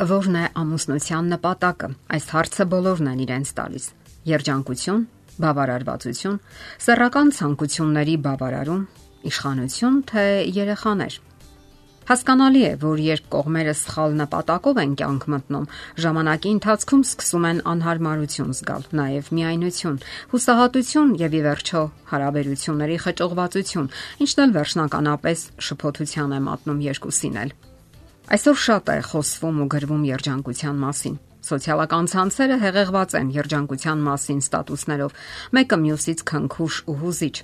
Որն է ամուսնության նպատակը։ Այս հարցը բոլորն են իրենց տալիս։ Երջանկություն, բավարարվածություն, սեռական ցանկությունների բավարարում, իշխանություն թե երեխաներ։ Հասկանալի է, որ երբ կողմերը սխալ նպատակով են կյանք մտնում, ժամանակի ընթացքում սկսում են անհարմարություն զգալ, նաև միայնություն, հուսահատություն եւ ի վերջո հարաբերությունների խճողվածություն, ինչն էլ վերջնականապես շփոթության է մատնում երկուսին էլ։ Այսօր շատ է խոսվում ու գրվում երջանկության մասին։ Սոցիալական ցանցերը հեղեղված են երջանկության մասին ստատուսներով, մեկը մյուսից քնքուշ ու հուզիչ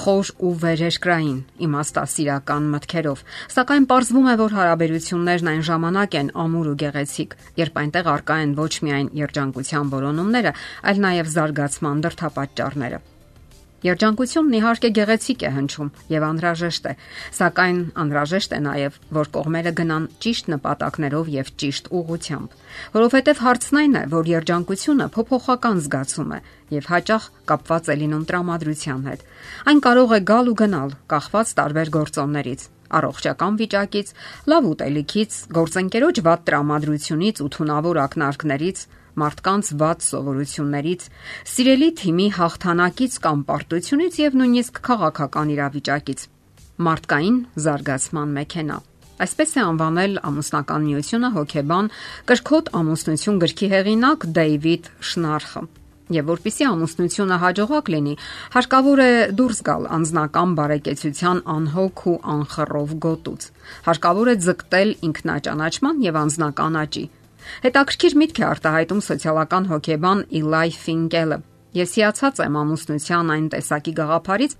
խոր ու վերերկրային իմաստասիրական մտքերով, սակայն ողջվում է, որ հարաբերություններն այն ժամանակ են ամուր ու գեղեցիկ, երբ այնտեղ արկա են ոչ միայն երջանկության որոնումները, այլ նաև զարգացման դրթապաճառները։ Երջանկությունն իհարկե գեղեցիկ է հնչում եւ անհրաժեշտ է, սակայն անհրաժեշտ է նաեւ, որ կողմերը գնան ճիշտ նպատակներով եւ ճիշտ ուղությամբ, որովհետեւ հարցն այն է, որ երջանկությունը փոփոխական զգացում է եւ հաճախ կապված է լինում տրամադրության հետ։ Այն կարող է գալ ու գնալ, կախված տարբեր գործոններից առողջական վիճակից, լավ ուտելիքից, գործընկերոջ վատ տրամադրությունից ու թունավոր ակնարկներից, մարդկանց ված սովորություններից, սիրելի թիմի հաղթանակից կամ պարտությունից եւ նույնիսկ քաղաքական իրավիճակից։ Մարդկային զարգացման մեքենա։ Այսպես է անվանել ամուսնական միությունը հոկեբան Կրկոտ ամուսնություն գրքի հեղինակ Դեյվիդ Շնարխը։ Եվ որpիսի ամուսնությունը հաջողակ լինի, հարկավոր է դուրս գալ անznական բարեկեցության անհոգ ու անխռով գոտուց։ Հարկավոր է ձգտել ինքնաճանաչման եւ անznական աճի Հետաքրքիր միտք է արտահայտում սոցիալական հոգեբան Իլայ Ֆինկելը։ Ես հիացած եմ ամուսնության այն տեսակի գաղափարից,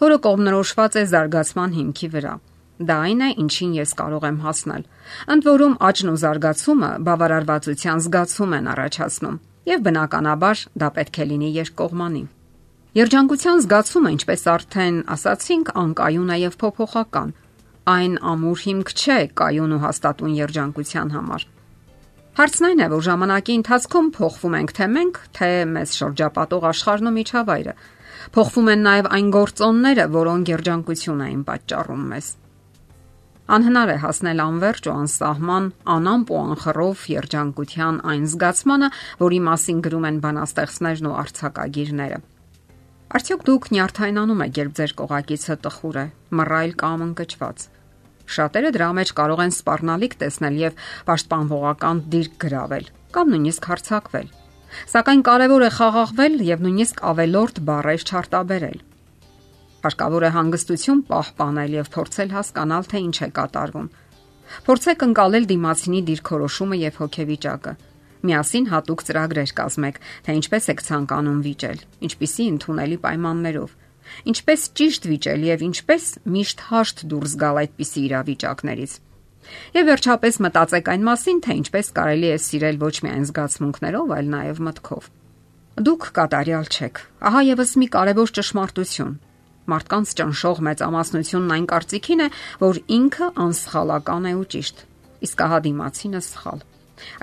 որը կողմնորոշված է զարգացման հիմքի վրա։ Դա այն է, ինչին ես կարող եմ հասնել։ Ընդ որում աճն ու զարգացումը բավարարվածության զգացում են առաջացնում, եւ բնականաբար դա պետք է լինի երկկողմանի։ Երջանկության զգացումը, ինչպես արդեն ասացինք, անկայուն է եւ փոփոխական։ Այն ամուր հիմք չէ կայուն ու հաստատուն երջանկության համար։ Հարցն այն է, որ ժամանակի ընթացքում փոխվում ենք թե մենք, թե մեզ շրջապատող աշխարհն ու միջավայրը։ Փոխվում են նաև այն գործոնները, որոնք երջանկություն էին պատճառում մեզ։ Անհնար է հասնել անverջ ու անսահման անամպ ու անխռով երջանկության այն զգացմանը, որի մասին գրում են բանաստեղծներն ու արցակագիրները։ Արդյոք դուք նյարդայնանում եք, երբ ձեր կողակիցը տխուր է, մռայլ կամ ընկճված։ Շատերը դրա մեջ կարող են սпарնալիք տեսնել եւ պաշտպանողական դիրք գրավել կամ նույնիսկ հարցակվել։ Սակայն կարևոր է խաղաղվել եւ նույնիսկ ավելորտ բարեր չարտաբերել։ Հարկավոր է հանգստություն պահպանել եւ փորձել հասկանալ, թե ինչ է կատարվում։ Փորձեք ընկալել դիմացինի դիրքորոշումը եւ հոգեվիճակը։ Միասին հատուկ ծրագրեր կազմեք, թե ինչպես եք ցանկանում վիճել, ինչպիսի ընդունելի պայմաններով։ Ինչպես ճիշտ վիճել եւ ինչպես միշտ հաշտ դուրս գալ այդպիսի իրավիճակներից։ Եվ վերջապես մտածեք այն մասին, թե ինչպես կարելի է սիրել ոչ միայն զգացմունքներով, այլ նաև մտքով։ Դուք կատարյալ չեք։ Ահա եւս մի կարևոր ճշմարտություն։ Մարդկանց ճնշող մեծամասնությունն այն կարծիքին է, որ ինքը անսխալական է ու ճիշտ, իսկ ահա դիմացինը սխալ։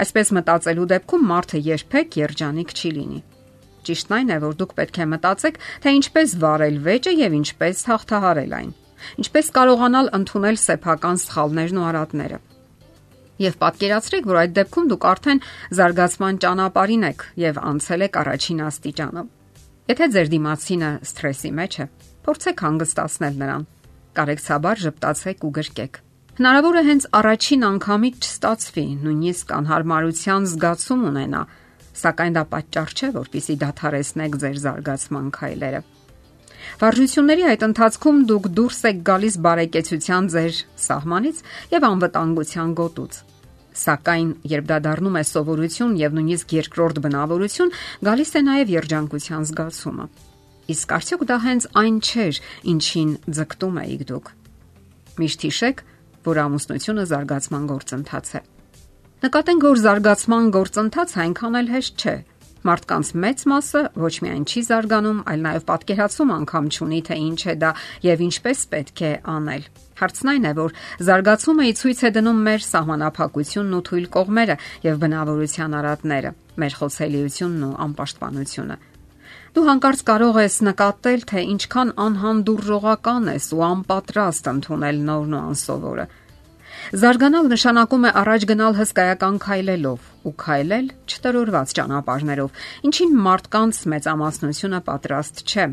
Այսպես մտածելու դեպքում մարդը երբեք երջանիկ չի լինի։ Ճիշտն այն է, որ դուք պետք է մտածեք, թե ինչպես վարել վեճը եւ ինչպես հաղթահարել այն։ Ինչպես կարողանալ ընդունել սեփական սխալներն ու արատները։ Եվ պատկերացրեք, որ այդ դեպքում դուք արդեն զարգացման ճանապարհին եք եւ անցել եք առաջին աստիճանը։ Եթե ձեր դիմացինը սթրեսի մեջ է, փորձեք հանգստացնել նրան։ Կարեկցաբար ճպտացեք ու գրկեք։ Հնարավոր է հենց առաջին անգամից չստացվի, նույնիսկ անհարմարության զգացում ունենա, սակայն դա պատճառ չէ, որpիսի դադարեցնեք ձեր զարգացման քայլերը։ Վարժությունների այդ ընթացքում դուք դուրս եք գալիս բարեկեցության ձեր սահմանից եւ անվտանգության գոտուց։ Սակայն, երբ դա դառնում է սովորություն եւ նույնիսկ երկրորդ բնավորություն, գալիս է նաեւ երջանկության զգացումը։ Իսկ արդյոք դա հենց այն չէր, ինչին ձգտում էիք դուք։ Միշտ հիշեք, որ ամուսնությունը զարգացման գործընթաց է։ Նկատենք, որ զարգացման գործընթացը այնքան էլ հեշտ չէ։ Մարդկանց մեծ մասը ոչ միայն չի զարգանում, այլ նաև պատկերացում անգամ չունի, թե ինչ է դա եւ ինչպես պետք է անել։ Հարցն այն է, որ զարգացումը ի ցույց է դնում մեր սահմանափակությունն ու թույլ կողմերը եւ բնավորության արատները, մեր խոցելիությունն ու անպաշտպանությունը։ Դու հանկարծ կարող ես նկատել, թե ինչքան անհանդուրժողական ես ու անպատրաստ ընդունել նորն ու անսովորը։ Զարգանալ նշանակում է առաջ գնալ հսկայական քայլելով ու քայլել չտրորված ճանապարհներով, ինչին մարդկանց մեծամասնությունը պատրաստ չէ։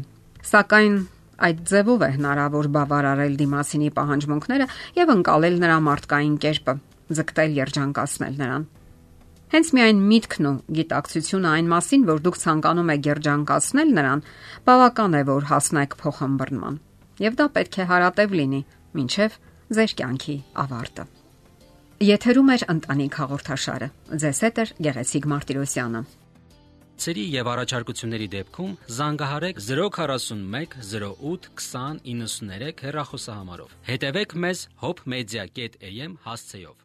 Սակայն այդ ձևով է հնարավոր բավարարել դիմասինի պահանջմունքները եւ ընկալել նրա մարդկային կերպը, ձգտել երջանկացնել նրան։ Հենց միայն միտքն ու գիտակցությունը այն մասին, որ դուք ցանկանում եք երջանկացնել նրան, բավական է, որ հասնեք փոխհմբռնման։ Եվ դա պետք է հարատև լինի, ինչև ձեր կյանքի ավարտը։ Եթերում է ընտանիք հաղորդաշարը։ Ձեզ հետ է Գեղեցիկ Մարտիրոսյանը։ Սերի եւ առաջարկությունների դեպքում զանգահարեք 041 08 20 93 հեռախոսահամարով։ Հետևեք մեզ hopmedia.am հասցեով։